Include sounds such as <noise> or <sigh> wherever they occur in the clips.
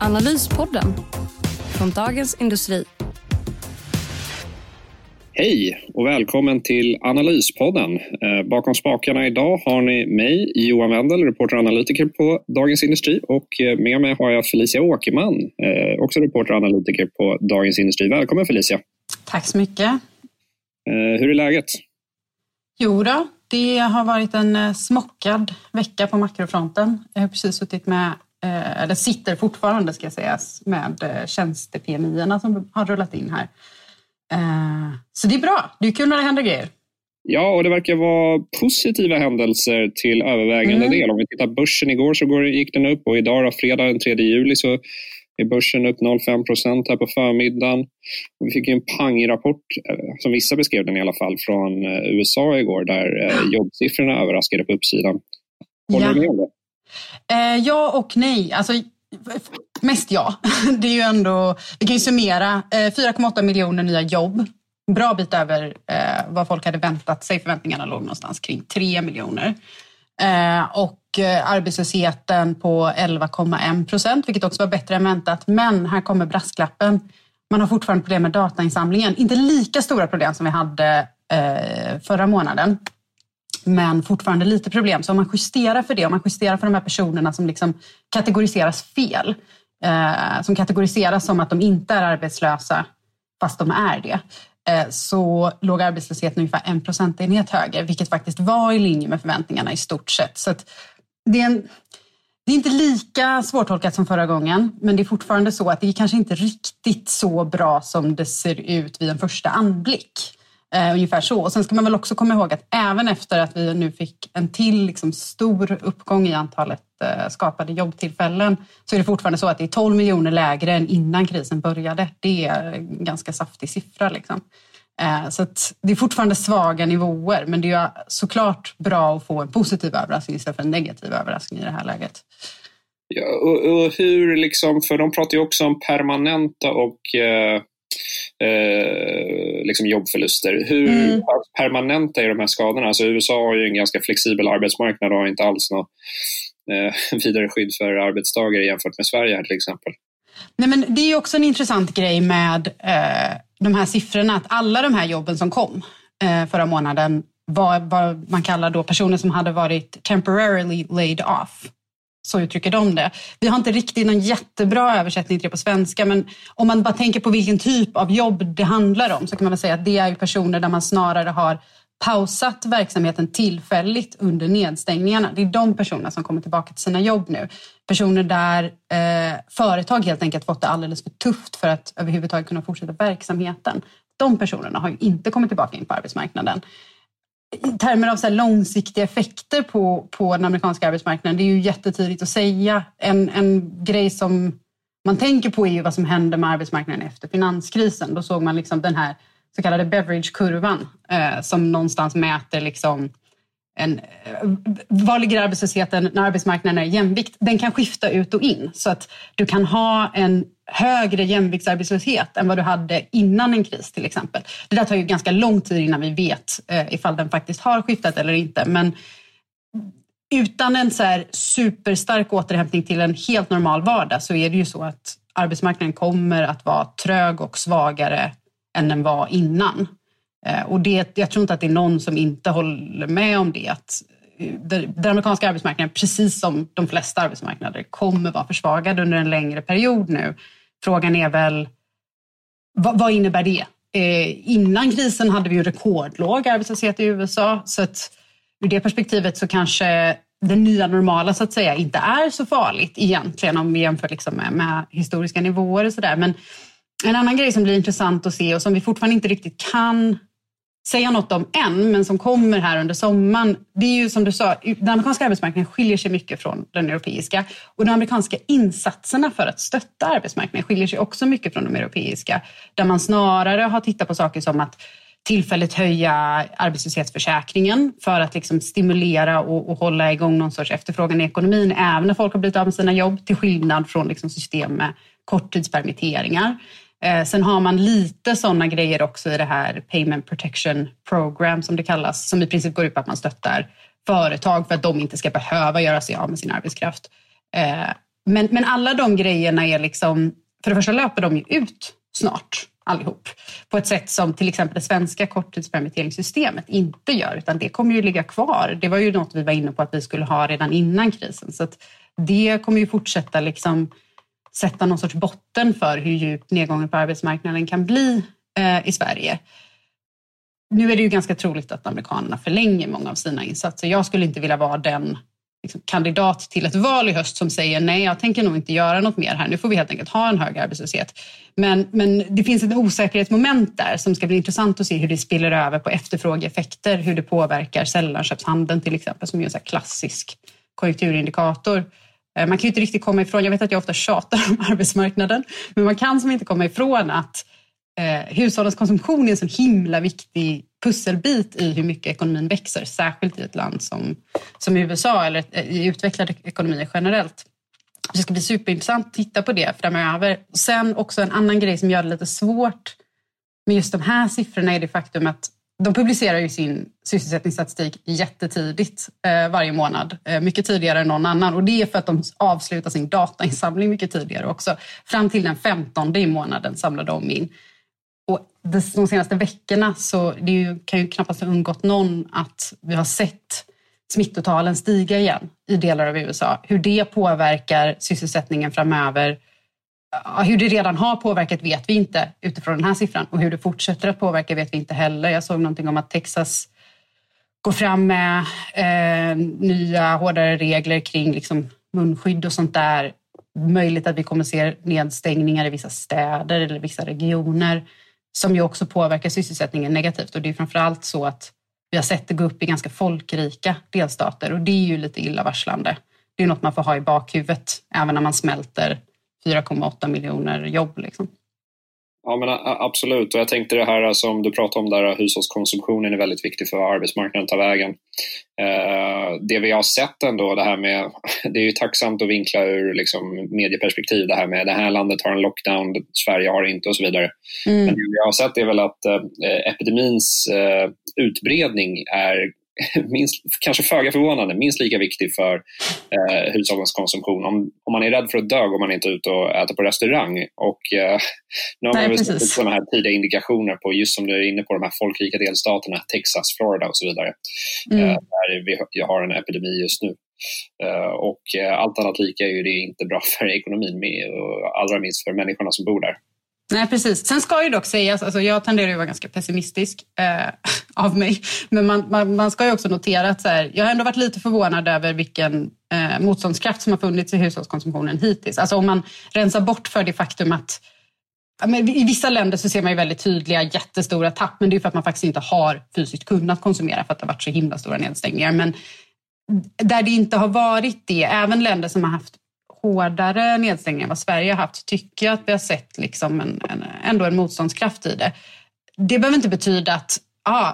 Analyspodden från Dagens Industri. Hej och välkommen till Analyspodden. Eh, bakom spakarna idag har ni mig, Johan Wendel, reporter och analytiker på Dagens Industri och eh, med mig har jag Felicia Åkerman, eh, också reporter och analytiker på Dagens Industri. Välkommen Felicia! Tack så mycket! Hur är läget? Jo då, det har varit en smockad vecka på makrofronten. Jag har precis suttit med eller sitter fortfarande ska jag säga, med eh, tjänste-PMI som har rullat in här. Eh, så det är bra, det är kul när det händer grejer. Ja, och det verkar vara positiva händelser till övervägande mm. del. Om vi tittar börsen igår så gick den upp och idag, då, fredag den 3 juli, så är börsen upp 0,5 procent här på förmiddagen. Och vi fick en pangrapport, som vissa beskrev den i alla fall, från USA igår där jobbsiffrorna överraskade på uppsidan. Håller ja. du med om det? Eh, ja och nej. Alltså, mest ja. <laughs> Det är ju ändå, vi kan ju summera. Eh, 4,8 miljoner nya jobb. Bra bit över eh, vad folk hade väntat sig. Förväntningarna låg någonstans kring 3 miljoner. Eh, och eh, arbetslösheten på 11,1 procent, vilket också var bättre än väntat. Men här kommer brasklappen. Man har fortfarande problem med datainsamlingen. Inte lika stora problem som vi hade eh, förra månaden men fortfarande lite problem. Så om man justerar för det, om man justerar för de här personerna som liksom kategoriseras fel, eh, som kategoriseras som att de inte är arbetslösa fast de är det, eh, så låg arbetslösheten ungefär en procentenhet högre, vilket faktiskt var i linje med förväntningarna i stort sett. Så det är en, det är inte lika svårtolkat som förra gången, men det är fortfarande så att det är kanske inte riktigt så bra som det ser ut vid en första anblick. Eh, ungefär så. Och sen ska man väl också komma ihåg att även efter att vi nu fick en till liksom, stor uppgång i antalet eh, skapade jobbtillfällen så är det fortfarande så att det är 12 miljoner lägre än innan krisen började. Det är en ganska saftig siffra. Liksom. Eh, så det är fortfarande svaga nivåer men det är såklart bra att få en positiv överraskning istället för en negativ överraskning i det här läget. Ja, och, och hur liksom, för de pratar ju också om permanenta och eh eh, liksom jobbförluster. Hur mm. permanenta är de här skadorna? Alltså USA har ju en ganska flexibel arbetsmarknad och har inte alls något eh, <laughs> vidare skydd för arbetstagare jämfört med Sverige här till exempel. Nej, men det är också en intressant grej med eh, de här siffrorna, att alla de här jobben som kom eh, förra månaden var vad man kallar då personer som hade varit temporarily laid off. Så uttrycker de det. Vi har inte riktigt någon jättebra översättning till det på svenska men om man bara tänker på vilken typ av jobb det handlar om så kan man väl säga att det är personer där man snarare har pausat verksamheten tillfälligt under nedstängningarna. Det är de personerna som kommer tillbaka till sina jobb nu. Personer där eh, företag helt enkelt fått det alldeles för tufft för att överhuvudtaget kunna fortsätta verksamheten. De personerna har ju inte kommit tillbaka in på arbetsmarknaden i termer av så långsiktiga effekter på, på den amerikanska arbetsmarknaden, det är ju jättetidigt att säga. En, en grej som man tänker på är ju vad som händer med arbetsmarknaden efter finanskrisen. Då såg man liksom den här så kallade beverage-kurvan eh, som någonstans mäter liksom en, eh, var ligger arbetslösheten när arbetsmarknaden är jämvikt? Den kan skifta ut och in så att du kan ha en högre jämviktsarbetslöshet än vad du hade innan en kris till exempel. Det där tar ju ganska lång tid innan vi vet eh, ifall den faktiskt har skiftat eller inte. Men utan en så här superstark återhämtning till en helt normal vardag så är det ju så att arbetsmarknaden kommer att vara trög och svagare än den var innan. Eh, och det, jag tror inte att det är någon som inte håller med om det. Att eh, den amerikanska arbetsmarknaden, precis som de flesta arbetsmarknader, kommer vara försvagad under en längre period nu. Frågan är väl, vad, vad innebär det? Eh, innan krisen hade vi ju rekordlåg arbetslöshet i USA, så att ur det perspektivet så kanske det nya normala så att säga inte är så farligt egentligen om vi jämför liksom med, med historiska nivåer och sådär. Men en annan grej som blir intressant att se och som vi fortfarande inte riktigt kan säga något om än, men som kommer här under sommaren. Det är ju som du sa, den amerikanska arbetsmarknaden skiljer sig mycket från den europeiska. Och de amerikanska insatserna för att stötta arbetsmarknaden skiljer sig också mycket från de europeiska. Där man snarare har tittat på saker som att tillfälligt höja arbetslöshetsförsäkringen för att liksom stimulera och, och, hålla igång någon sorts efterfrågan i ekonomin även när folk har blivit av med sina jobb till skillnad från liksom system med korttidspermitteringar. Eh, sen har man lite sådana grejer också i det här Payment Protection Program som det kallas, som i princip går ut på att man stöttar företag för att de inte ska behöva göra sig av med sin arbetskraft. Eh, men, men alla de grejerna är liksom, för det första löper de ju ut snart allihop på ett sätt som till exempel det svenska korttidspermitteringssystemet inte gör, utan det kommer ju ligga kvar. Det var ju något vi var inne på att vi skulle ha redan innan krisen, så att det kommer ju fortsätta liksom sätta någon sorts botten för hur djup nedgången på arbetsmarknaden kan bli eh, i Sverige. Nu är det ju ganska troligt att amerikanerna förlänger många av sina insatser. Jag skulle inte vilja vara den liksom, kandidat till ett val i höst som säger nej, jag tänker nog inte göra något mer här. Nu får vi helt enkelt ha en hög arbetslöshet. Men, men det finns ett osäkerhetsmoment där som ska bli intressant att se hur det spiller över på efterfrågeeffekter, hur det påverkar sällanköpshandeln till exempel, som är en så klassisk konjunkturindikator. Eh, man kan ju inte riktigt komma ifrån, jag vet att jag ofta tjatar om <laughs> arbetsmarknaden, men man kan som inte komma ifrån att eh, hushållens konsumtion är en så himla viktig pusselbit i hur mycket ekonomin växer, särskilt i ett land som, som USA eller eh, i utvecklade ekonomier generellt. Det ska bli superintressant att titta på det framöver. Sen också en annan grej som gör det lite svårt med just de här siffrorna är det faktum att de publicerar ju sin sysselsättningsstatistik jättetidigt eh, varje månad. Eh, mycket tidigare än någon annan. Och det är för att de avslutar sin datainsamling mycket tidigare också. Fram till den 15 i månaden samlar de in. Och de senaste veckorna så det ju, kan ju knappast ha undgått någon att vi har sett smittotalen stiga igen i delar av USA. Hur det påverkar sysselsättningen framöver hur det redan har påverkat vet vi inte utifrån den här siffran och hur det fortsätter att påverka vet vi inte heller. Jag såg någonting om att Texas går fram med eh, nya hårdare regler kring liksom munskydd och sånt där. Möjligt att vi kommer se nedstängningar i vissa städer eller vissa regioner som ju också påverkar sysselsättningen negativt och det är framförallt så att vi har sett det gå upp i ganska folkrika delstater och det är ju lite illavarslande. Det är något man får ha i bakhuvudet även när man smälter 4,8 miljoner jobb. Liksom. Ja men absolut och jag tänkte det här som du pratade om där hushållskonsumtionen är väldigt viktig för arbetsmarknaden tar vägen. Eh, det vi har sett ändå det här med, <laughs> det är ju tacksamt att vinkla ur liksom medieperspektiv det här med det här landet har en lockdown, Sverige har inte och så vidare. Mm. Men det vi har sett är väl att eh, epidemins eh, utbredning är <laughs> minst, kanske föga förvånande, minst lika viktig för eh, hushållens konsumtion. Om, om man är rädd för att dö går man inte ut och äter på restaurang. Och, eh, nu har Nej, man sett sådana här tidiga indikationer på, just som du är inne på, de här folkrika delstaterna, Texas, Florida och så vidare. Mm. Eh, där vi har en epidemi just nu. Uh, och uh, allt annat lika är ju det inte bra <laughs> för ekonomin, med, och allra minst för människorna som bor där. Nej, precis. Sen ska ju dock sägas, alltså jag tenderar ju att vara ganska pessimistisk eh, <laughs> av mig, men man, man, man, ska ju också notera att så här, jag har ändå varit lite förvånad över vilken eh, motståndskraft som har funnits i hushållskonsumtionen hittills. Alltså om man rensar bort för det faktum att i vissa länder så ser man ju väldigt tydliga jättestora tapp, men det är för att man faktiskt inte har fysiskt kunnat konsumera för att det har varit så himla stora nedstängningar. Men där det inte har varit det, även länder som har haft hårdare nedstängning än vad Sverige har haft tycker jag att vi har sett liksom en, en, ändå en motståndskraft i det. Det behöver inte betyda att ah,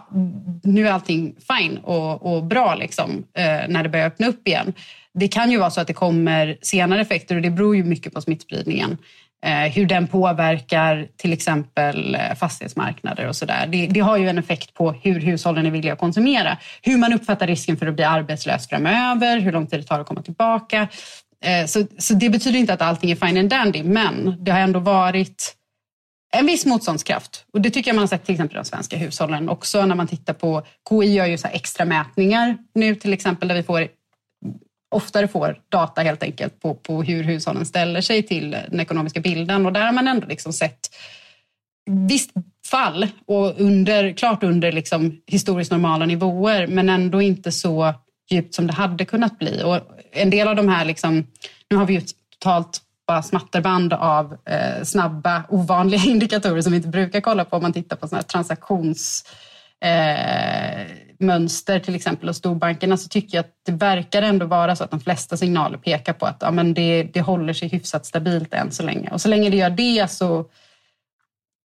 nu är allting fine och, och bra liksom, eh, när det börjar öppna upp igen. Det kan ju vara så att det kommer senare effekter och det beror ju mycket på smittspridningen. Eh, hur den påverkar till exempel eh, fastighetsmarknader och sådär. Det, det, har ju en effekt på hur hushållen är villiga att konsumera. Hur man uppfattar risken för att bli arbetslös framöver, hur lång tid det tar att komma tillbaka. Eh, så, så det betyder inte att allting är fine and dandy, men det har ändå varit en viss motståndskraft. Och det tycker jag man har sett till exempel i de svenska hushållen också när man tittar på KI gör ju så extra mätningar nu till exempel där vi får oftare får data helt enkelt på, på hur hushållen ställer sig till den ekonomiska bilden och där har man ändå liksom sett visst fall och under, klart under liksom historiskt normala nivåer men ändå inte så djupt som det hade kunnat bli. Och en del av de här, liksom, nu har vi ju totalt bara smatterband av eh, snabba, ovanliga <laughs> indikatorer som vi inte brukar kolla på om man tittar på såna här transaktions eh, mönster till exempel hos storbankerna så tycker jag att det verkar ändå vara så att de flesta signaler pekar på att ja, men det, det håller sig hyfsat stabilt än så länge. Och så länge det gör det så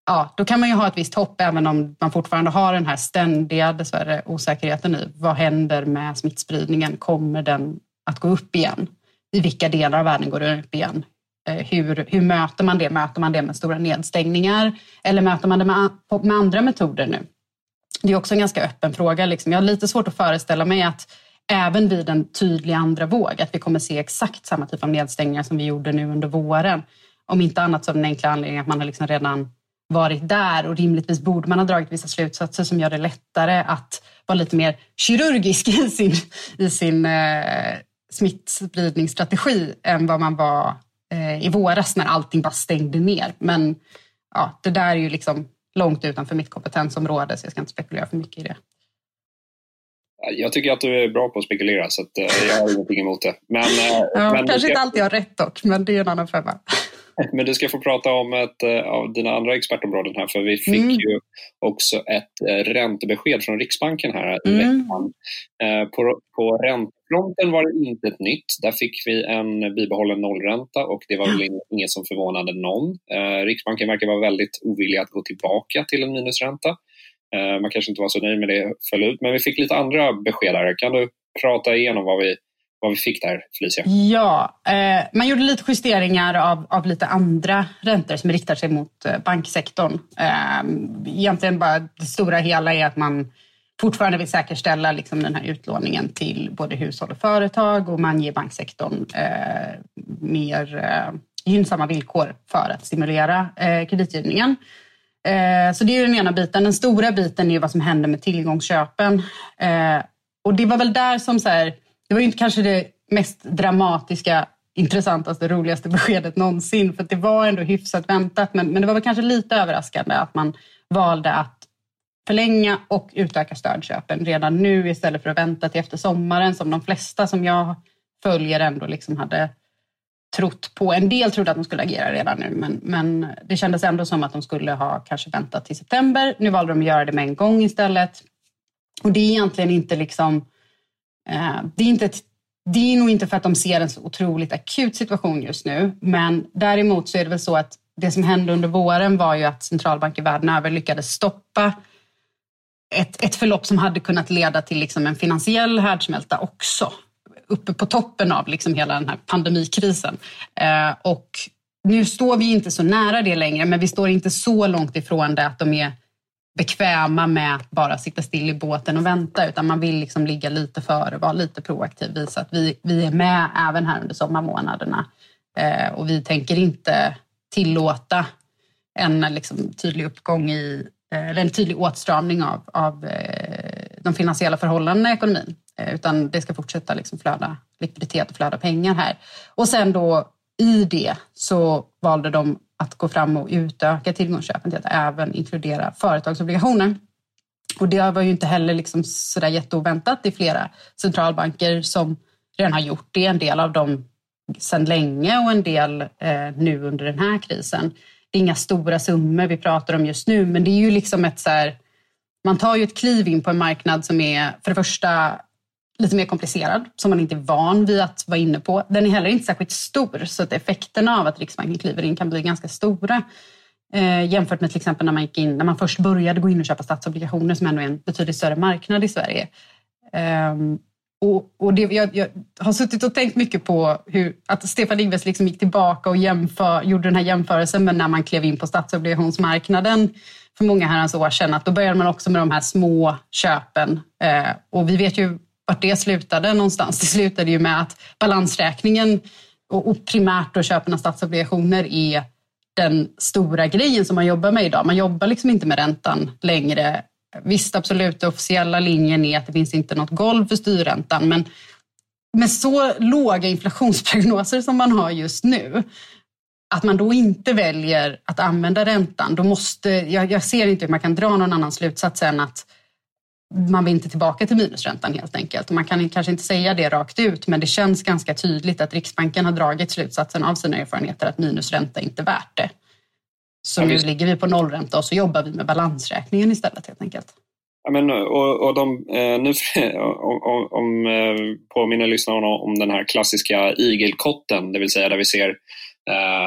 ja, då kan man ju ha ett visst hopp även om man fortfarande har den här ständiga dessvärre osäkerheten i vad händer med smittspridningen? Kommer den att gå upp igen? I vilka delar av världen går den upp igen? Eh, hur, hur möter man det? Möter man det med stora nedstängningar eller möter man det med, med andra metoder nu? Det är också en ganska öppen fråga. Liksom. Jag har lite svårt att föreställa mig att även vid en tydlig andra våg, att vi kommer se exakt samma typ av nedstängningar som vi gjorde nu under våren. Om inte annat så av den enkla anledningen att man har liksom redan varit där och rimligtvis borde man ha dragit vissa slutsatser som gör det lättare att vara lite mer kirurgisk i sin, i sin eh, smittspridningsstrategi än vad man var eh, i våras när allting bara stängde ner. Men ja, det där är ju liksom långt utanför mitt kompetensområde så jag ska inte spekulera för mycket i det. Jag tycker att du är bra på att spekulera så att, eh, jag har ingenting emot det. Men, eh, ja, men kanske inte alltid har rätt dock, men det är en annan femma. <laughs> Men du ska få prata om ett eh, av dina andra expertområden här, för vi fick mm. ju också ett eh, räntebesked från Riksbanken här i mm. veckan. Eh, på, på räntefronten var det inte ett nytt. Där fick vi en bibehållen nollränta och det var väl inget som förvånade någon. Riksbanken verkar vara väldigt ovillig att gå tillbaka till en minusränta. Man kanske inte var så nöjd med det föll ut, men vi fick lite andra besked här. Kan du prata igenom vad vi vad vi fick där, Felicia? Ja, eh, man gjorde lite justeringar av, av lite andra räntor som riktar sig mot eh, banksektorn. Eh, egentligen bara det stora hela är att man fortfarande vill säkerställa liksom den här utlåningen till både hushåll och företag och man ger banksektorn eh, mer eh, gynnsamma villkor för att stimulera eh, kreditgivningen. Eh, så det är den ena biten. Den stora biten är vad som händer med tillgångsköpen. Eh, och det var väl där som så här, det var ju inte kanske det mest dramatiska, intressantaste, roligaste beskedet någonsin. För det var ändå hyfsat väntat. Men, men det var väl kanske lite överraskande att man valde att förlänga och utöka stödköpen redan nu istället för att vänta till efter sommaren som de flesta som jag följer ändå liksom hade trott på. En del trodde att de skulle agera redan nu men, men det kändes ändå som att de skulle ha kanske väntat till september. Nu valde de att göra det med en gång istället. Och det är egentligen inte liksom Eh, det är, inte ett, det är nog inte för att de ser en så otroligt akut situation just nu, men däremot så är det väl så att det som hände under våren var ju att centralbanker världen över lyckades stoppa ett, ett förlopp som hade kunnat leda till liksom en finansiell härdsmälta också, uppe på toppen av liksom hela den här pandemikrisen. Eh, och nu står vi inte så nära det längre, men vi står inte så långt ifrån det att de är bekväma med att bara sitta still i båten och vänta utan man vill liksom ligga lite före, vara lite proaktiv, visa att vi, vi är med även här under sommarmånaderna. Eh, och vi tänker inte tillåta en eh, liksom, tydlig uppgång i, eh, eller en tydlig åtstramning av, av eh, de finansiella förhållandena i ekonomin. Eh, utan det ska fortsätta liksom flöda likviditet och flöda pengar här. Och sen då i det så valde de att gå fram och utöka tillgångsköpen till att även inkludera företagsobligationer. Och det var ju inte heller liksom sådär jätteoväntat. Det är flera centralbanker som redan har gjort det. En del av dem sedan länge och en del eh, nu under den här krisen. Det är inga stora summor vi pratar om just nu, men det är ju liksom ett så här, man tar ju ett kliv in på en marknad som är för det första lite mer komplicerad, som man inte är van vid att vara inne på. Den är heller inte särskilt stor, så att effekterna av att Riksbanken kliver in kan bli ganska stora. Eh, jämfört med till exempel när man, gick in, när man först började gå in och köpa statsobligationer som ändå är en betydligt större marknad i Sverige. Eh, och, och det, jag, jag, har suttit och tänkt mycket på hur, att Stefan Ingves liksom gick tillbaka och jämför, gjorde den här jämförelsen med när man klev in på statsobligationsmarknaden för många herrans år sedan. Att då började man också med de här små köpen. Eh, och vi vet ju vart det slutade någonstans. Det slutade ju med att balansräkningen och primärt då köpen av statsobligationer är den stora grejen som man jobbar med idag. Man jobbar liksom inte med räntan längre. Visst, absolut, den officiella linjen är att det finns inte något golv för styrräntan, men med så låga inflationsprognoser som man har just nu, att man då inte väljer att använda räntan, då måste, jag, jag ser inte hur man kan dra någon annan slutsats än att man vill inte tillbaka till minusräntan helt enkelt. Man kan kanske inte säga det rakt ut men det känns ganska tydligt att Riksbanken har dragit slutsatsen av sina erfarenheter att minusränta inte är värt det. Så nu ligger vi på nollränta och så jobbar vi med balansräkningen istället helt enkelt. Ja, men, och, och de, eh, nu, om, om eh, påminner lyssnarna om den här klassiska igelkotten, det vill säga där vi ser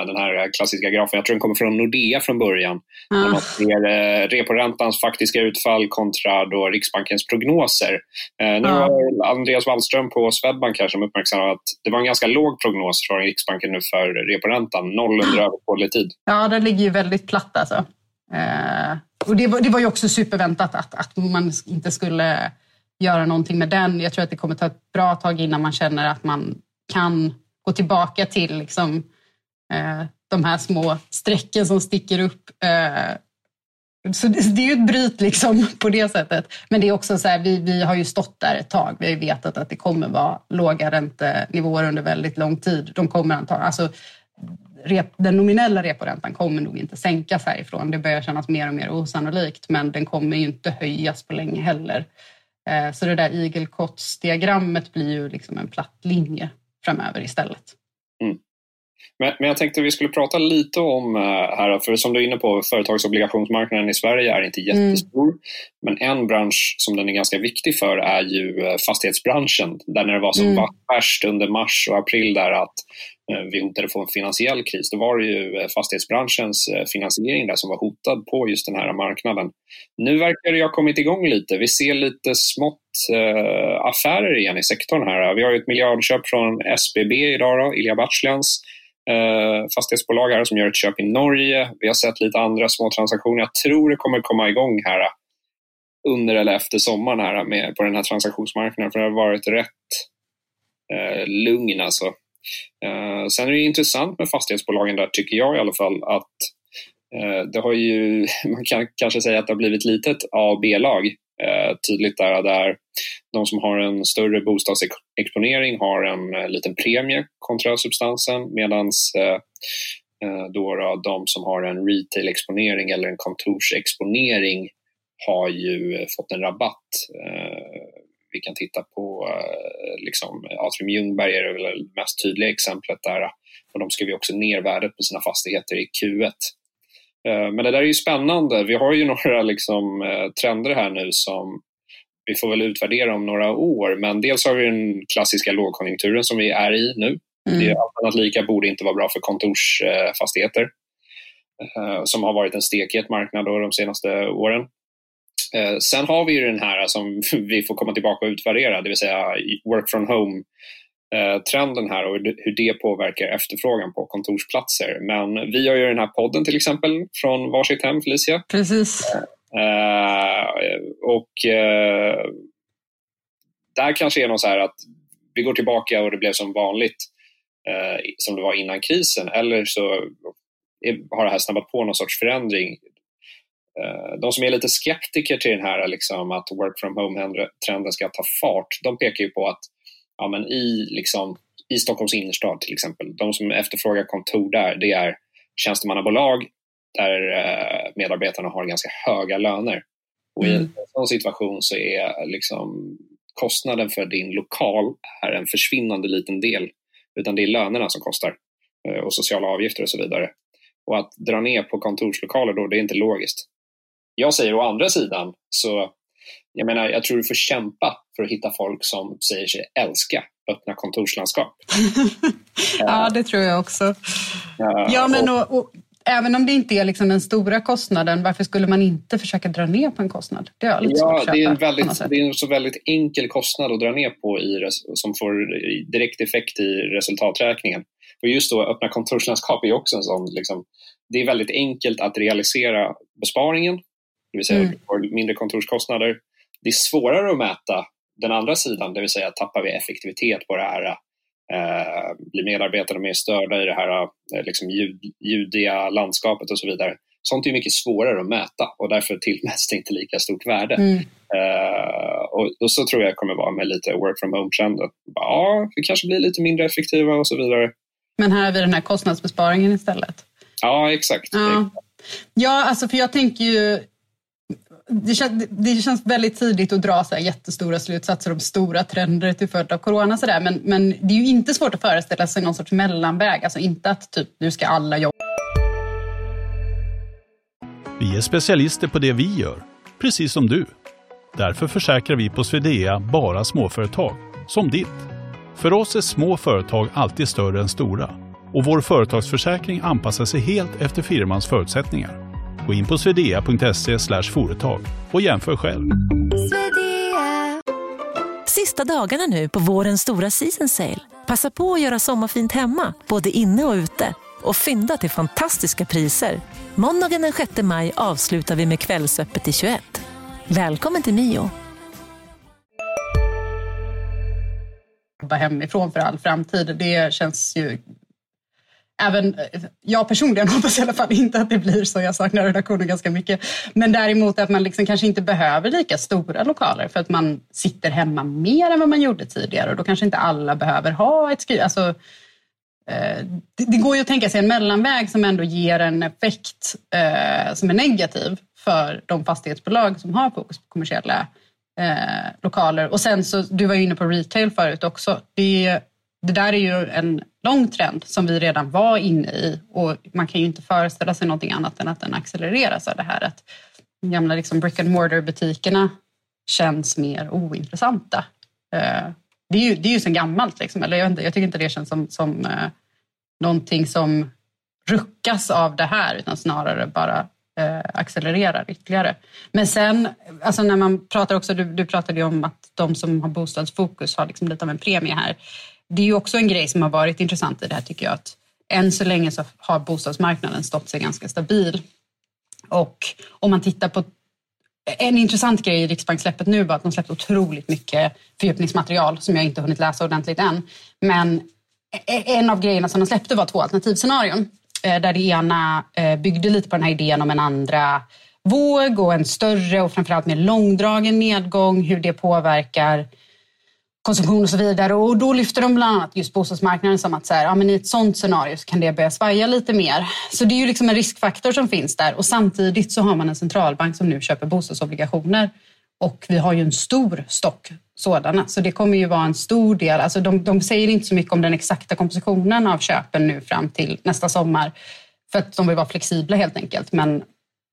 den här klassiska grafen. Jag tror den kommer från Nordea från början. Ah. Man ser eh, reporäntans faktiska utfall kontra då Riksbankens prognoser. Eh, nu ah. var Andreas Wallström på Swedbank här som uppmärksammade att det var en ganska låg prognos från Riksbanken nu för reporäntan, noll under överskådlig tid. Ja, den ligger ju väldigt platt alltså. Eh, och det var, det var ju också superväntat att, att man inte skulle göra någonting med den. Jag tror att det kommer ta ett bra tag innan man känner att man kan gå tillbaka till liksom, Eh, Eh, de här små strecken som sticker upp. Eh, så det är ju ett bryt liksom <laughs> på det sättet. Men det är också så här, vi, vi har ju stått där ett tag. Vi har ju vetat att det kommer vara låga räntenivåer under väldigt lång tid. De kommer antagligen, alltså, den nominella reporäntan kommer nog inte sänkas härifrån. Det börjar kännas mer och mer osannolikt, men den kommer ju inte höjas på länge heller. Eh, så det där igelkottsdiagrammet blir ju liksom en platt linje framöver istället. Men, men jag tänkte vi skulle prata lite om uh, här, för som du är inne på, företagsobligationsmarknaden i Sverige är inte mm. jättestor. Mm. Men en bransch som den är ganska viktig för är ju uh, fastighetsbranschen. Där när det var som mm. värst under mars och april där att uh, vi hotade få en finansiell kris, då var det ju fastighetsbranschens finansiering där som var hotad på just den här marknaden. Nu verkar det ha kommit igång lite. Vi ser lite smått affärer igen i sektorn här. Vi har ju ett miljardköp från SBB idag, då, Ilja Batlans eh, fastighetsbolag här som gör ett köp i Norge. Vi har sett lite andra små transaktioner. Jag tror det kommer komma igång här eh, under eller efter sommaren här eh, med, på den här transaktionsmarknaden för det har varit rätt eh, lugn alltså. Eh, sen är det intressant med fastighetsbolagen där tycker jag i alla fall att eh, det har ju, <laughs> man kan kanske säga att det har blivit lite ett A och B-lag eh, tydligt där, där de som har en större bostadsexponering har en eh, liten premie kontra substansen medan eh, eh, då, då de som har en retail-exponering eller en kontorsexponering har ju fått en rabatt. Vi kan titta på liksom, Atrium Ljungberg är det mest tydliga exemplet där och de skrev ju också ner värdet på sina fastigheter i Q1. Men det där är ju spännande. Vi har ju <laughs> några liksom, trender här nu som vi får väl utvärdera om några år. Men dels har vi den klassiska lågkonjunkturen som vi är i nu. Mm. Det allt annat lika borde inte vara bra för kontorsfastigheter eh, som har varit en stekhet marknad de senaste åren. Eh, sen har vi ju den här som <laughs> vi får komma tillbaka och utvärdera, det vill säga work from home eh, trenden här och hur det påverkar efterfrågan på kontorsplatser. Men vi har ju den här podden till exempel från varsitt hem, Felicia. Precis. Eh, och eh, där kanske är något så här att vi går tillbaka och det blev som vanligt eh, som det var innan krisen eller så har det här snabbat på någon sorts förändring. De som är lite skeptiker till den här liksom, att work from home-trenden ska ta fart, de pekar ju på att ja, men i, liksom, i Stockholms innerstad till exempel, de som efterfrågar kontor där, det är tjänstemannabolag där eh, medarbetarna har ganska höga löner. Och mm. I en sån situation så är liksom kostnaden för din lokal är en försvinnande liten del. Utan det är lönerna som kostar eh, och sociala avgifter och så vidare. Och att dra ner på kontorslokaler då, det är inte logiskt. Jag säger å andra sidan så jag menar, jag tror du får kämpa för att hitta folk som säger sig älska öppna kontorslandskap. <laughs> ja, det tror jag också. Ja, ja men och, och Även om det inte är liksom den stora kostnaden, varför skulle man inte försöka dra ner på en kostnad? Det är lite ja, det är, en väldigt, det är en så väldigt enkel kostnad att dra ner på i, som får direkt effekt i resultaträkningen. Och just då öppna kontorslandskap är också en sån, liksom, det är väldigt enkelt att realisera besparingen, det vill säga mm. mindre kontorskostnader. Det är svårare att mäta den andra sidan, det vill säga tappar vi effektivitet på det här eh, blir medarbetarna mer störda i det här eh, liksom ljud, ljudiga landskapet och så vidare. Sånt är mycket svårare att mäta och därför tillmäts det inte lika stort värde. Mm. Eh, och, och, så tror jag kommer vara med lite work from home-trenden. Ja, vi kanske blir lite mindre effektiva och så vidare. Men här har vi den här kostnadsbesparingen istället. Ja, exakt. Ja, ja alltså för jag tänker ju det, känns, det känns väldigt tidigt att dra så här jättestora slutsatser om stora trender till följd av corona. Så där. Men, men det är ju inte svårt att föreställa sig någon sorts mellanväg. Alltså inte att typ, nu ska alla jobba. Vi är specialister på det vi gör, precis som du. Därför försäkrar vi på Swedea bara småföretag, som ditt. För oss är små företag alltid större än stora och vår företagsförsäkring anpassar sig helt efter firmans förutsättningar. Gå in på swedea.se företag och jämför själv. Sista dagarna nu på vårens stora season sale. Passa på att göra sommarfint hemma, både inne och ute. Och fynda till fantastiska priser. Måndagen den 6 maj avslutar vi med Kvällsöppet i 21. Välkommen till Mio. Hemifrån för all framtid, det känns ju Även eh, jag personligen <laughs> hoppas i alla fall inte att det blir så. Jag saknar redaktionen ganska mycket. Men däremot att man liksom kanske inte behöver lika stora lokaler för att man sitter hemma mer än vad man gjorde tidigare. Och då kanske inte alla behöver ha ett skriv... Alltså, eh, det, det, går ju att tänka sig en mellanväg som ändå ger en effekt eh, som är negativ för de fastighetsbolag som har fokus på kommersiella eh, lokaler. Och sen så, du var ju inne på retail förut också. Det, det där är ju en lång trend som vi redan var inne i och man kan ju inte föreställa sig någonting annat än att den accelereras av det här att de gamla liksom brick and mortar butikerna känns mer ointressanta. Eh, det är ju, det är ju sedan gammalt, liksom. eller jag, jag, tycker inte det känns som, som eh, någonting som ruckas av det här utan snarare bara eh, accelererar ytterligare. Men sen, alltså när man pratar också, du, du pratade ju om att de som har bostadsfokus har liksom lite av en premie här. Det är ju också en grej som har varit intressant i det här tycker jag att än så länge så har bostadsmarknaden stått sig ganska stabil. Och om man tittar på en intressant grej i Riksbankssläppet nu var att de släppte otroligt mycket fördjupningsmaterial som jag inte hunnit läsa ordentligt än. Men e- en av grejerna som de släppte var två alternativscenarion eh, där det ena eh, byggde lite på den här idén om en andra våg och en större och framförallt mer långdragen nedgång, hur det påverkar konsumtion och så vidare. Och då lyfter de bland annat just bostadsmarknaden som att så här, ja, men i ett sånt scenario så kan det börja svaja lite mer. Så det är ju liksom en riskfaktor som finns där och samtidigt så har man en centralbank som nu köper bostadsobligationer och vi har ju en stor stock sådana, så det kommer ju vara en stor del. Alltså de, de säger inte så mycket om den exakta kompositionen av köpen nu fram till nästa sommar, för att de vill vara flexibla helt enkelt. Men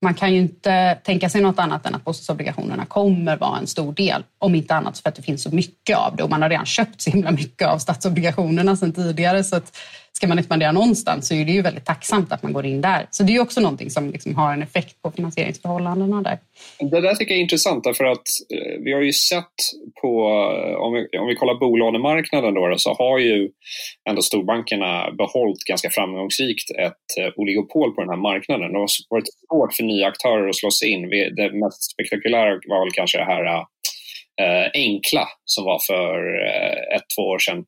man kan ju inte tänka sig något annat än att bostadsobligationerna kommer vara en stor del. Om inte annat för att det finns så mycket av det och man har redan köpt så himla mycket av statsobligationerna sedan tidigare. Så att ska man expandera någonstans så är det ju väldigt tacksamt att man går in där. Så det är ju också någonting som liksom har en effekt på finansieringsförhållandena där. Det där tycker jag är intressant därför att eh, vi har ju sett på, eh, om vi, om vi kollar bolånemarknaden då, så har ju ändå storbankerna behållit ganska framgångsrikt ett eh, oligopol på den här marknaden. Det har varit svårt för nya aktörer att slå sig in. Det mest spektakulära var väl kanske det här äh, enkla som var för äh, ett, två år sedan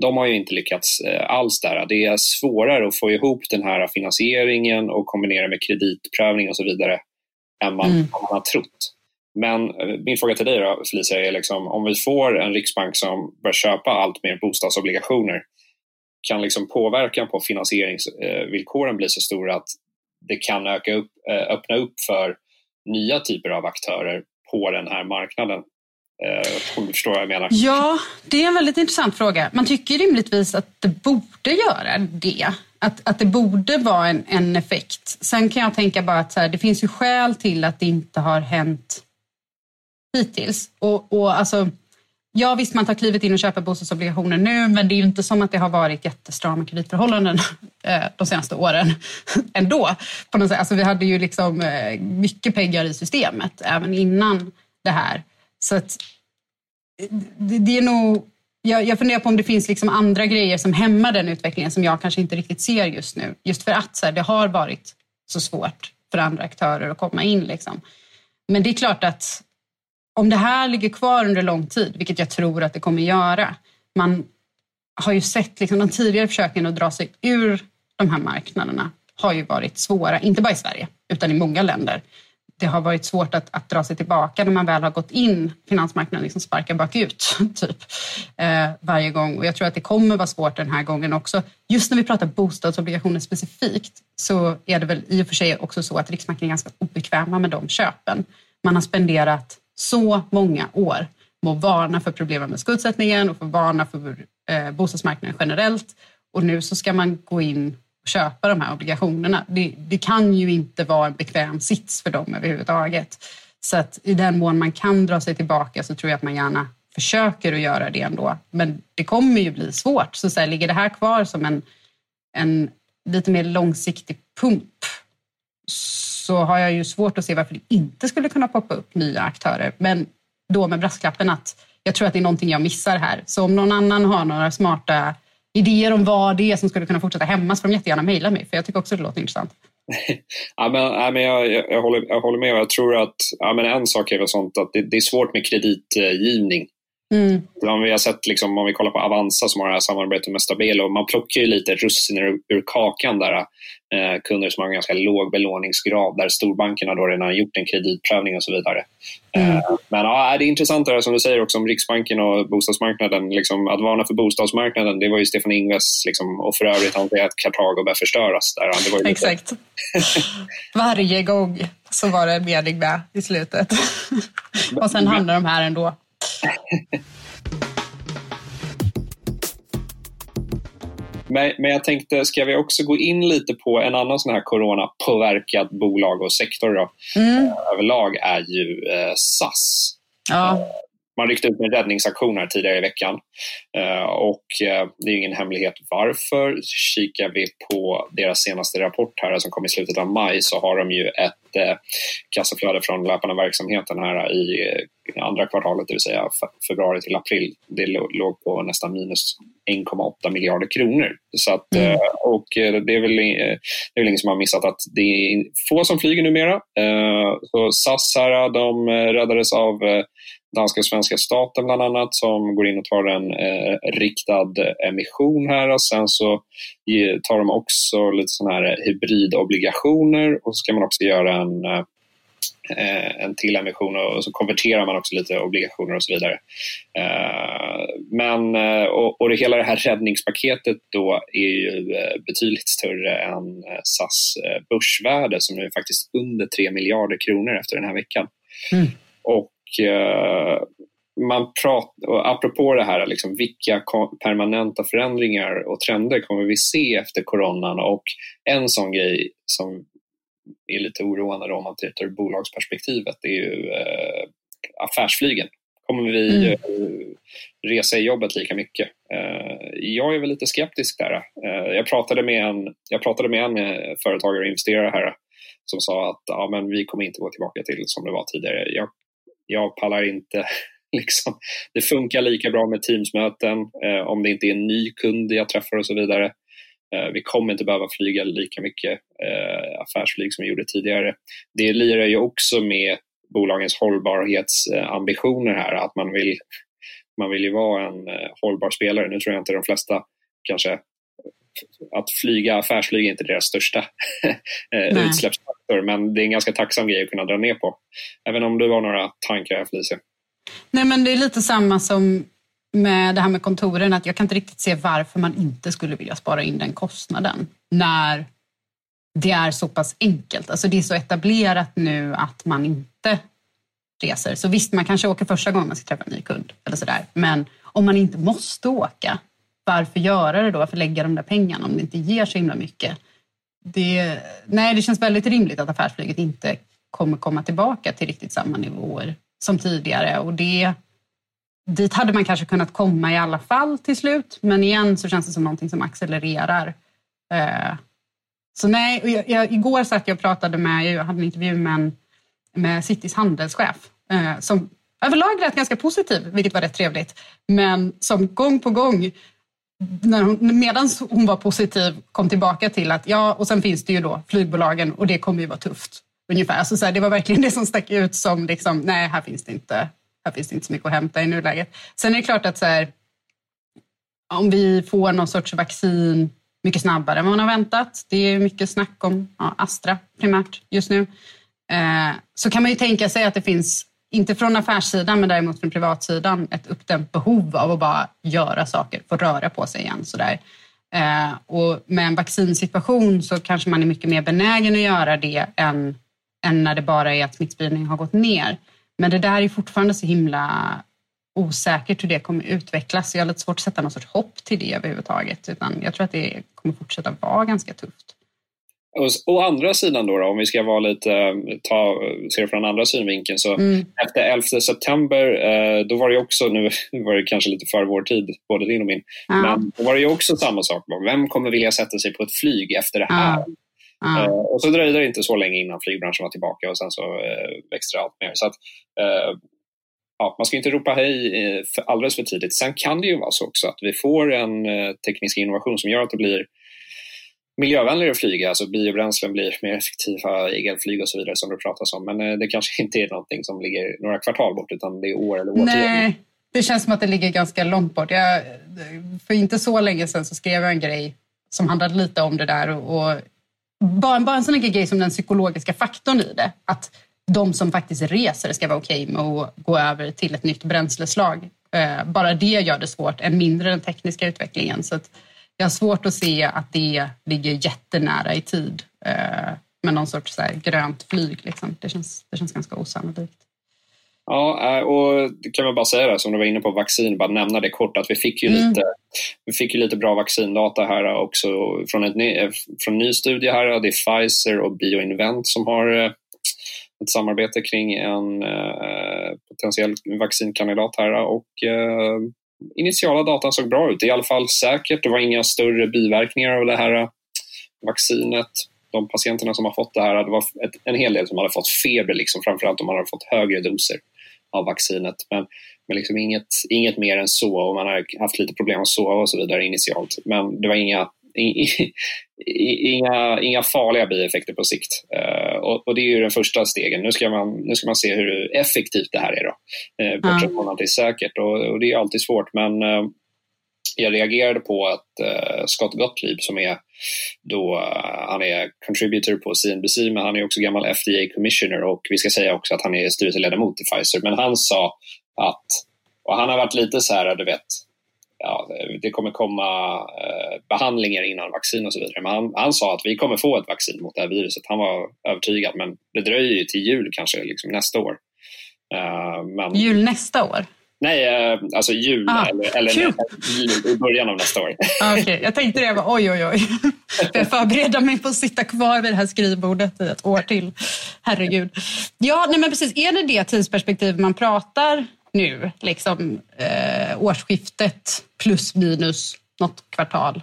de har ju inte lyckats eh, alls där. Det är svårare att få ihop den här finansieringen och kombinera med kreditprövning och så vidare än man, mm. man har trott. Men eh, min fråga till dig då, Felicia, är liksom, om vi får en riksbank som börjar köpa allt mer bostadsobligationer, kan liksom påverkan på finansieringsvillkoren bli så stor att det kan öka upp, eh, öppna upp för nya typer av aktörer på den här marknaden? Eh, om du förstår vad jag menar. Ja, det är en väldigt intressant fråga. Man tycker rimligtvis att det borde göra det. Att, att det borde vara en, en effekt. Sen kan jag tänka bara att så här, det finns ju skäl till att det inte har hänt hittills. Och, och alltså, ja, visst, man tar klivet in och köper bostadsobligationer nu, men det är ju inte som att det har varit jättestrama kreditförhållanden eh, de senaste åren <laughs> ändå. På något sätt. Alltså, vi hade ju liksom eh, mycket pengar i systemet även innan det här. Så att, eh, det, det är nog... Jag, jag funderar på om det finns liksom andra grejer som hämmar den utvecklingen som jag kanske inte riktigt ser just nu. Just för att så här, det har varit så svårt för andra aktörer att komma in. Liksom. Men det är klart att om det här ligger kvar under lång tid, vilket jag tror att det kommer göra. Man har ju sett liksom, de tidigare försöken att dra sig ur de här marknaderna har ju varit svåra, inte bara i Sverige utan i många länder det har varit svårt att, att, dra sig tillbaka när man väl har gått in. Finansmarknaden liksom sparkar bakut <laughs> typ, eh, varje gång. Och jag tror att det kommer vara svårt den här gången också. Just när vi pratar bostadsobligationer specifikt så är det väl i och för sig också så att Riksbanken är ganska obekväma med de köpen. Man har spenderat så många år med att varna för problemen med skuldsättningen och för att varna för eh, bostadsmarknaden generellt. Och nu så ska man gå in och köpa de här obligationerna. Det, det, kan ju inte vara en bekväm sits för dem överhuvudtaget. Så att i den mån man kan dra sig tillbaka så tror jag att man gärna försöker att göra det ändå. Men det kommer ju bli svårt. Så, så här, ligger det här kvar som en, en lite mer långsiktig pump så har jag ju svårt att se varför det inte skulle kunna poppa upp nya aktörer. Men då med brasklappen att jag tror att det är någonting jag missar här. Så om någon annan har några smarta idéer om vad det är som skulle kunna fortsätta hämmas får de jättegärna mejla mig, för jag tycker också det låter intressant. <laughs> ja, men, ja, men jag, jag, jag, håller, jag håller med. Jag tror att ja, men en sak är väl sånt att det, det är svårt med kreditgivning. Mm. Om vi har sett, liksom, om vi kollar på Avanza som har det här samarbetet med Stabelo, man plockar ju lite russiner ur, ur kakan där. Eh, kunder som har en ganska låg belåningsgrad där storbankerna då redan har gjort en kreditprövning och så vidare. Mm. Eh, men ja, det är intressant det som du säger också om Riksbanken och bostadsmarknaden. Liksom, att varna för bostadsmarknaden, det var ju Stefan Ingves liksom, och för övrigt han säger att Kartago börjar förstöras. Där. Det var lite... Exakt. <laughs> Varje gång så var det en mening med i slutet. och sen hamnar de här ändå. <laughs> Men, men jag tänkte, ska vi också gå in lite på en annan sån här coronapåverkad bolag och sektor då, mm. Eh, överlag är ju eh, SAS. Ja. Man ryckte ut en räddningsaktion här tidigare i veckan. Eh, och eh, det är ingen hemlighet varför. Kikar vi på deras senaste rapport här som kom i slutet av maj så har de ju ett eh, kassaflöde från löpande verksamheten här i andra kvartalet, det vill säga februari till april. Det låg på nästan minus 1,8 miljarder kronor. Så att, mm. Och det är, väl, det är väl ingen som har missat att det är få som flyger numera. Så SAS här, de räddades av danska och svenska staten bland annat som går in och tar en eh, riktad emission här och sen så tar de också lite sådana här hybridobligationer och så ska man också göra en eh, en till emission och så konverterar man också lite obligationer och så vidare. Eh, men, eh, och, och det, hela det här räddningspaketet då är ju betydligt större än SAS börsvärde som nu är faktiskt under 3 miljarder kronor efter den här veckan. Mm. Och eh, man pratar, apropå det här, liksom, vilka permanenta förändringar och trender kommer vi se efter coronan? Och en sån grej som är lite oroande då, om man tittar ur bolagsperspektivet, är ju eh, affärsflygen. Kommer vi mm. Eh, resa i jobbet lika mycket? Eh, jag är väl lite skeptisk där. Eh, jag, pratade med en, jag pratade med en eh, företagare och investerare här som sa att ja, men vi kommer inte gå tillbaka till som det var tidigare. Jag jag pallar inte <laughs> Liksom. Det funkar lika bra med Teamsmöten eh, om det inte är en ny kund jag träffar och så vidare. Eh, vi kommer inte behöva flyga lika mycket eh, affärsflyg som vi gjorde tidigare. Det lirar ju också med bolagens hållbarhetsambitioner här, att man vill, man vill ju vara en eh, hållbar spelare. Nu tror jag inte de flesta kanske att flyga affärsflyg är inte deras största <laughs> eh, utsläppsfaktor, men det är en ganska tacksam grej att kunna dra ner på. Även om du har några tankar här Felicia? Nej, men det är lite samma som med det här med kontoren, att jag kan inte riktigt se varför man inte skulle vilja spara in den kostnaden när det är så pass enkelt. Alltså det är så etablerat nu att man inte reser. Så visst, man kanske åker första gången man ska träffa en ny kund eller sådär. Men om man inte måste åka, varför göra det då? Varför lägga de där pengarna om det inte ger så himla mycket? Det, nej, det känns väldigt rimligt att affärsflyget inte kommer komma tillbaka till riktigt samma nivåer som tidigare. Och det, dit hade man kanske kunnat komma i alla fall till slut. Men igen så känns det som någonting som accelererar. Eh, så nej, jag, jag, igår satt jag och pratade med, jag hade en intervju med, en, med Citys handelschef eh, som överlag lät ganska positiv, vilket var rätt trevligt. Men som gång på gång när hon, medan hon var positiv kom tillbaka till att ja, och sen finns det ju då flygbolagen och det kommer ju vara tufft. Ungefär. Så, så här, det var verkligen <laughs> det som stack ut som liksom, nej, här finns det inte, här finns det inte så mycket att hämta i nuläget. Sen är det klart att så här, om vi får någon sorts vaccin mycket snabbare än vad man har väntat, det är mycket snack om ja, Astra primärt just nu, eh, så kan man ju tänka sig att det finns inte från affärssidan men däremot från privatsidan, ett uppdämt behov av att bara göra saker, få röra på sig igen. Sådär. Eh, och med en vaccinsituation så kanske man är mycket mer benägen att göra det än, än när det bara är att smittspridningen har gått ner. Men det där är fortfarande så himla osäkert hur det kommer utvecklas. Jag har lite svårt att sätta något sorts hopp till det överhuvudtaget. Utan jag tror att det kommer fortsätta vara ganska tufft och, å andra sidan då, då, om vi ska vara lite, ta, se det från andra synvinkeln, så mm. efter 11 september, eh, då var det också, nu <laughs> var det kanske lite för vår tid, både din och min, ja. men då var det ju också samma sak. Vem kommer vilja sätta sig på ett flyg efter det här? Ja. Ja. Eh, och så dröjde det inte så länge innan flygbranschen var tillbaka och sen så eh, växte det allt mer. Så att, eh, ja, man ska inte ropa hej eh, för alldeles för tidigt. Sen kan det ju vara så också att vi får en eh, teknisk innovation som gör att det blir miljövänligare att flyga, alltså biobränslen blir mer effektiva, elflyg och så vidare som det pratas om. Men eh, det kanske inte är någonting som ligger några kvartal bort utan det är år eller årtionden. Nej, det känns som att det ligger ganska långt bort. Jag, för inte så länge sedan så skrev jag en grej som handlade lite om det där och, och bara, bara en sån grej som den psykologiska faktorn i det. Att de som faktiskt reser ska vara okej okay med att gå över till ett nytt bränsleslag. Eh, bara det gör det svårt, än mindre den tekniska utvecklingen. Så jag har svårt att se att det ligger jättenära i tid eh, med någon sorts så grönt flyg. Liksom. Det, känns, det känns ganska osannolikt. Ja, eh, och det kan man bara säga det, som du var inne på vaccin, bara nämna det kort att vi fick ju, mm. lite, vi fick ju lite bra vaccindata här också från, ett, från en ny studie här. Det är Pfizer och Bioinvent som har ett samarbete kring en eh, potentiell vaccinkandidat här och eh, initiala datan såg bra ut. I alla fall säkert. Det var inga större biverkningar av det här äh, vaccinet. De patienterna som har fått det här, det var ett, en hel del som hade fått feber, liksom, framförallt om man hade fått högre doser av vaccinet. Men, men liksom inget, inget mer än så och man har haft lite problem att sova och så vidare initialt. Men det var inga inga, inga farliga bieffekter på sikt. Uh, och, och, det är ju den första stegen. Nu ska man, nu ska man se hur effektivt det här är. Då. Uh, bortsett från att det är säkert och, och, det är alltid svårt. Men uh, jag reagerade på att uh, Scott Gottlieb som är då, uh, han är contributor på CNBC men han är också gammal FDA commissioner och vi ska säga också att han är styrelseledamot i Pfizer. Men han sa att, och han har varit lite så här, du vet, ja, det kommer komma eh, behandlingar innan vaccin och så vidare. Men han, han, sa att vi kommer få ett vaccin mot det här viruset. Han var övertygad, men det dröjer ju till jul kanske liksom nästa år. Uh, men... Jul nästa år? Nej, uh, alltså jul ah, eller, eller jul, i början av nästa år. <laughs> Ah, okay. Jag tänkte det, var, oj oj oj. Jag förbereder mig på att sitta kvar vid det här skrivbordet i ett år till. Herregud. Ja, nej men precis. Är det det tidsperspektiv man pratar nu, liksom eh, årsskiftet plus minus något kvartal.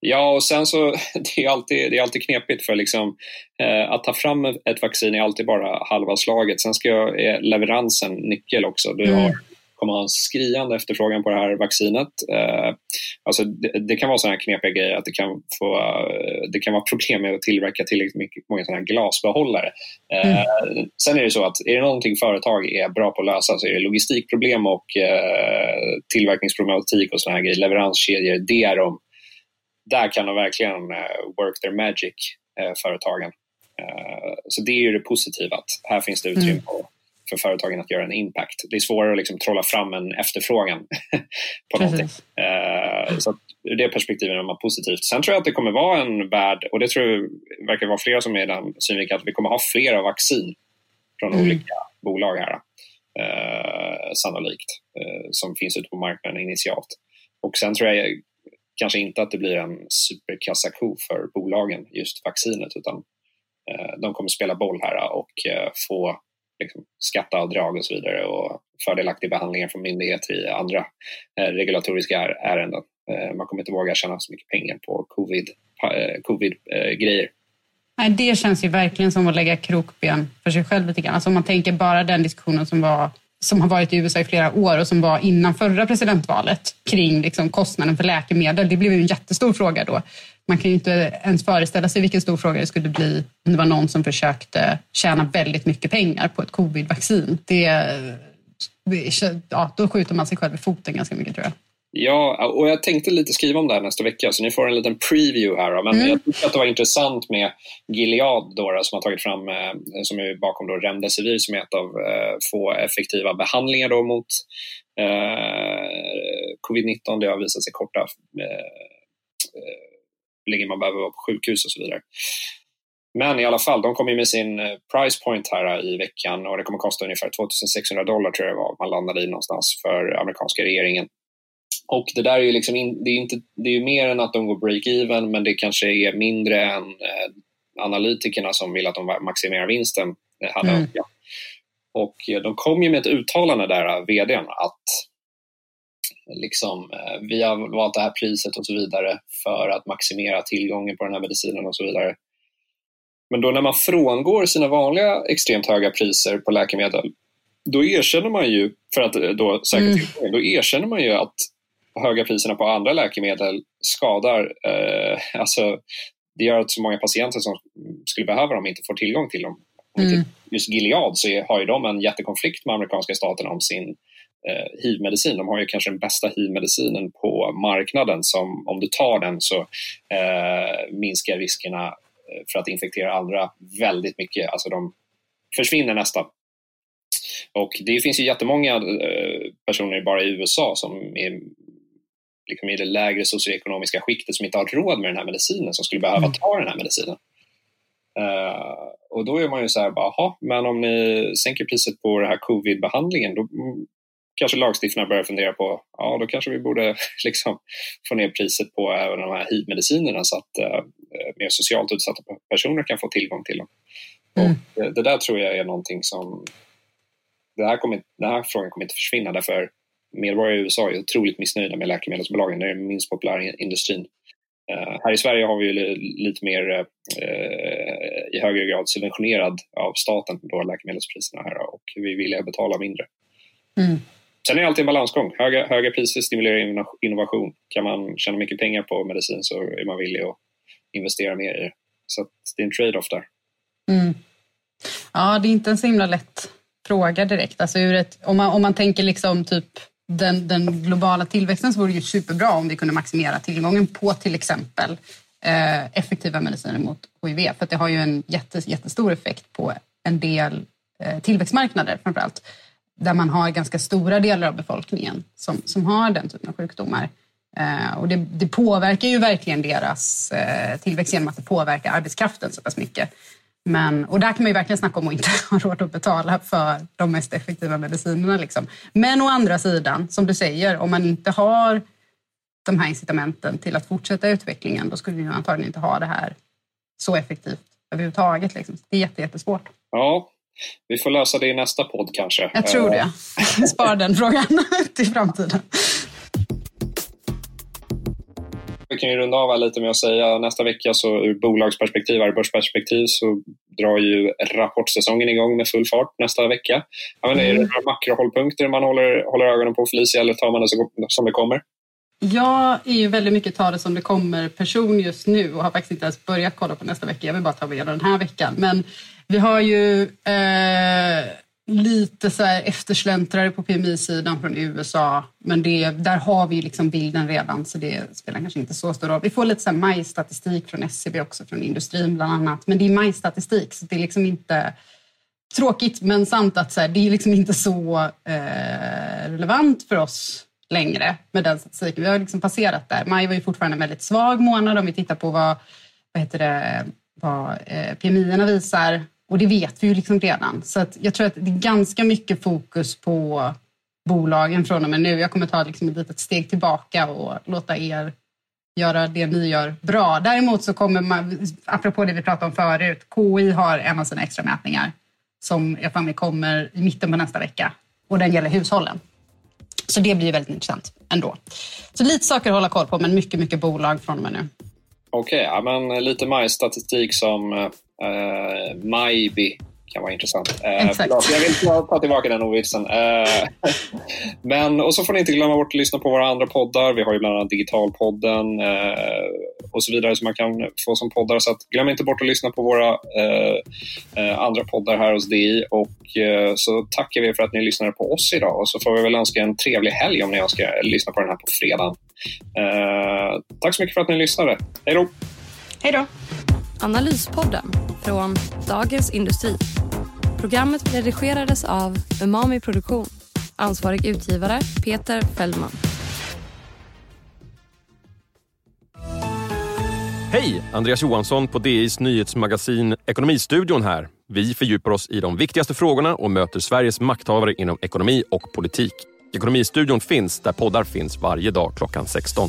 Ja, och sen så <laughs> det är alltid, det är alltid knepigt för liksom, eh, att ta fram ett vaccin är alltid bara halva slaget. Sen ska är leveransen nyckel också. Du mm. har kommer ha en skriande efterfrågan på det här vaccinet. Eh, alltså det, det, kan vara sådana här knepiga grejer att det kan, få, eh, det kan vara problem med att tillverka tillräckligt mycket, många sådana här glasbehållare. Eh, mm. Sen är det så att är det någonting företag är bra på att lösa så är det logistikproblem och eh, tillverkningsproblematik och sådana här grejer, leveranskedjor. Det är de, där kan de verkligen eh, work their magic, eh, företagen. så det är ju det positiva, att här finns det utrymme mm för företagen att göra en impact. Det är svårare att liksom trolla fram en efterfrågan <laughs> på någonting. Uh, så ur det perspektivet är man positivt. Sen tror jag att det kommer vara en värld, och det tror jag verkar vara flera som är i den synvinkeln, att vi kommer ha flera vaccin från mm. olika bolag här. Uh, sannolikt, uh, som finns ute på marknaden initialt. Och sen tror jag kanske inte att det blir en superkassako för bolagen, just vaccinet, utan de kommer spela boll här och få liksom, skatteavdrag och så vidare och fördelaktig behandling från myndigheter i andra eh, regulatoriska ärenden. Eh, man kommer inte våga tjäna så mycket pengar på covid-grejer. Eh, COVID, eh, Nej, det känns ju verkligen som att lägga krokben för sig själv lite grann. Alltså om man tänker bara den diskussionen som var som har varit i USA i flera år och som var innan förra presidentvalet kring liksom kostnaden för läkemedel. Det blev ju en jättestor fråga då. Man kan ju inte ens föreställa sig vilken stor fråga det skulle bli om det var någon som försökte tjäna väldigt mycket pengar på ett covidvaccin. Det, det, ja, då skjuter man sig själv i foten ganska mycket tror jag. Ja, och jag tänkte lite skriva om det här nästa vecka, så ni får en liten preview här. Då. Men mm. jag tycker att det var intressant med Gilead då, som har tagit fram, eh, som är bakom då Remdesivir som är ett av eh, få effektiva behandlingar då mot eh, covid-19. Det har visat sig korta eh, länge man behöver vara på sjukhus och så vidare. Men i alla fall, de kom ju med sin eh, price point här i veckan och det kommer kosta ungefär 2600 dollar tror jag det var man landade i någonstans för amerikanska regeringen. Och det där är ju liksom in, det är inte, det är mer än att de går break-even men det kanske är mindre än eh, analytikerna som vill att de maximerar vinsten hade mm. önskat. Och de kom ju med ett uttalande där, vdn, att liksom, vi har valt det här priset och så vidare för att maximera tillgången på den här medicinen och så vidare. Men då när man frångår sina vanliga extremt höga priser på läkemedel, då erkänner man ju, för att då säkra mm. tillgången, då erkänner man ju att höga priserna på andra läkemedel skadar, eh, alltså det gör att så många patienter som skulle behöva dem inte får tillgång till dem. Mm. Just Gilead så har ju de en jättekonflikt med amerikanska staten om sin eh, hiv-medicin. De har ju kanske den bästa hiv-medicinen på marknaden som om du tar den så eh, minskar riskerna eh, för att infektera andra väldigt mycket. Alltså de försvinner nästan. Och det finns ju jättemånga eh, personer bara i USA som är liksom i det lägre socioekonomiska skiktet som inte har råd med den här medicinen som skulle behöva mm. ta den här medicinen. Uh, och då är man ju så här, jaha, men om ni sänker priset på den här covid-behandlingen då kanske lagstiftarna börjar fundera på, ja då kanske vi borde <laughs> liksom få ner priset på även de här hiv-medicinerna så att uh, mer socialt utsatta personer kan få tillgång till dem. Mm. Och det, det, där tror jag är någonting som, det här kommer, den här frågan kommer inte försvinna därför medborgare i USA är otroligt missnöjda med läkemedelsbolagen. Det är den minst populära industrin. Uh, här i Sverige har vi lite mer uh, i högre grad subventionerad av staten då läkemedelspriserna här och vi vill betala mindre. Mm. Sen är det alltid en balansgång. Höga, höga priser stimulerar innovation. Kan man tjäna mycket pengar på medicin så är man villig att investera mer i det. Så det är en trade-off där. Mm. Ja, det är inte en så himla lätt fråga direkt. Alltså ett, om, man, om man tänker liksom typ den, den globala tillväxten så vore det ju superbra om vi kunde maximera tillgången på till exempel eh, effektiva mediciner mot HIV. För det har ju en jätte, jättestor effekt på en del eh, tillväxtmarknader framförallt. Där man har ganska stora delar av befolkningen som, som har den typen av sjukdomar. Eh, och det, det, påverkar ju verkligen deras eh, tillväxt genom att det påverkar arbetskraften så pass mycket. Men, och där kan man ju verkligen snacka om att inte <laughs> ha råd att betala för de mest effektiva medicinerna. Liksom. Men å andra sidan, som du säger, om man inte har de här incitamenten till att fortsätta utvecklingen, då skulle vi antagligen inte ha det här så effektivt överhuvudtaget. Liksom. Det är jättesvårt. Ja, vi får lösa det i nästa podd kanske. Jag tror det. Spara den frågan <laughs> till framtiden. Vi kan ju runda av lite med att säga nästa vecka så ur bolagsperspektiv, börsperspektiv så drar ju rapportsäsongen igång med full fart nästa vecka. Jag menar, mm. Är det några makrohållpunkter man håller, håller ögonen på Felicia eller tar man det som det kommer? Jag är ju väldigt mycket ta det som det kommer person just nu och har faktiskt inte ens börjat kolla på nästa vecka. Jag vill bara ta med den här veckan. Men vi har ju eh, lite så här eftersläntrare på PMI-sidan från USA. Men det, där har vi liksom bilden redan så det spelar kanske inte så stor roll. Vi får lite så majstatistik från SCB också, från industrin bland annat. Men det är majstatistik så det är liksom inte tråkigt men sant att så här, det är liksom inte så eh, relevant för oss längre med den statistiken. Vi har liksom passerat där. Maj var ju fortfarande en väldigt svag månad om vi tittar på vad, vad, heter det, vad eh, PMI-erna visar och det vet vi ju liksom redan. Så att jag tror att det är ganska mycket fokus på bolagen från och med nu. Jag kommer ta liksom ett litet steg tillbaka och låta er göra det ni gör bra. Däremot så kommer man, apropå det vi pratade om förut, KI har en av sina extra mätningar som jag för mig kommer i mitten på nästa vecka och den gäller hushållen. Så det blir väldigt intressant ändå. Så lite saker att hålla koll på men mycket, mycket bolag från och med nu. Okej, okay, ja, men lite majstatistik som eh, Uh, Majby kan vara intressant. Uh, förlåt, jag vill ta tillbaka den ordvitsen. Uh, <laughs> men, och så får ni inte glömma bort att lyssna på våra andra poddar. Vi har ju bland annat Digitalpodden uh, och så vidare som man kan få som poddar. Så glöm inte bort att lyssna på våra andra poddar här hos DI. Och så tackar vi för att ni lyssnade på oss idag och så får vi väl önska en trevlig helg om ni önskar lyssna på den här på fredag. tack så mycket för att ni lyssnade. Hej då! Hej då! Analyspodden från Dagens Industri. Programmet redigerades av Umami Produktion. Ansvarig utgivare Peter Fellman. Hej! Andreas Johansson på DIs nyhetsmagasin Ekonomistudion här. Vi fördjupar oss i de viktigaste frågorna och möter Sveriges makthavare inom ekonomi och politik. Ekonomistudion finns där poddar finns varje dag klockan 16.